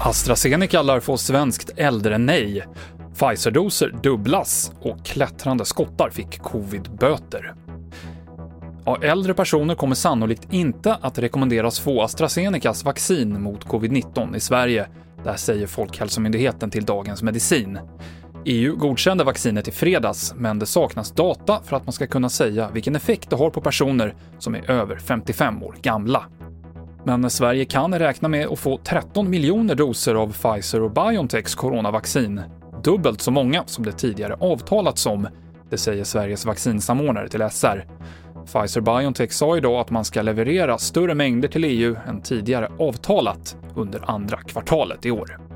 AstraZeneca lär få svenskt äldre-nej. Pfizer-doser dubblas och klättrande skottar fick covid-böter. Ja, äldre personer kommer sannolikt inte att rekommenderas få AstraZenecas vaccin mot covid-19 i Sverige. Det säger Folkhälsomyndigheten till Dagens Medicin. EU godkände vaccinet i fredags, men det saknas data för att man ska kunna säga vilken effekt det har på personer som är över 55 år gamla. Men Sverige kan räkna med att få 13 miljoner doser av Pfizer och Biontechs coronavaccin. Dubbelt så många som det tidigare avtalats om, det säger Sveriges vaccinsamordnare till SR. Pfizer-Biontech sa idag att man ska leverera större mängder till EU än tidigare avtalat under andra kvartalet i år.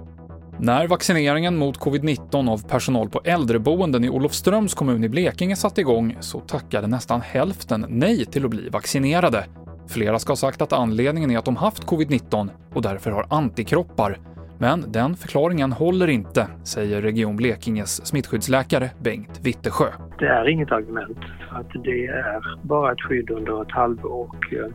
När vaccineringen mot covid-19 av personal på äldreboenden i Olofströms kommun i Blekinge satte igång så tackade nästan hälften nej till att bli vaccinerade. Flera ska ha sagt att anledningen är att de haft covid-19 och därför har antikroppar. Men den förklaringen håller inte, säger Region Blekinges smittskyddsläkare Bengt Wittesjö. Det är inget argument. Att det är bara ett skydd under ett halvår och eh,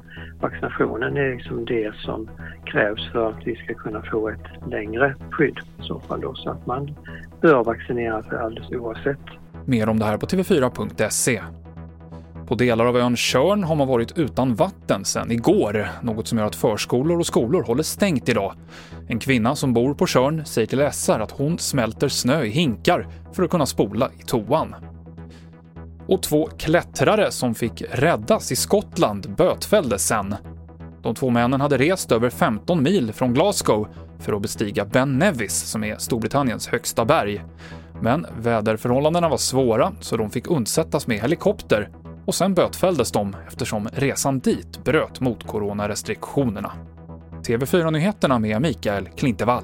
vaccinationen är liksom det som krävs för att vi ska kunna få ett längre skydd i så fall då. Så att man bör vaccinera sig alldeles oavsett. Mer om det här på tv4.se. På delar av ön Tjörn har man varit utan vatten sedan igår, något som gör att förskolor och skolor håller stängt idag. En kvinna som bor på Tjörn säger till SR att hon smälter snö i hinkar för att kunna spola i toan. Och två klättrare som fick räddas i Skottland bötfälldes sen. De två männen hade rest över 15 mil från Glasgow för att bestiga Ben Nevis, som är Storbritanniens högsta berg. Men väderförhållandena var svåra, så de fick undsättas med helikopter och sen bötfälldes de eftersom resan dit bröt mot coronarestriktionerna. TV4-nyheterna med Mikael Klintevall.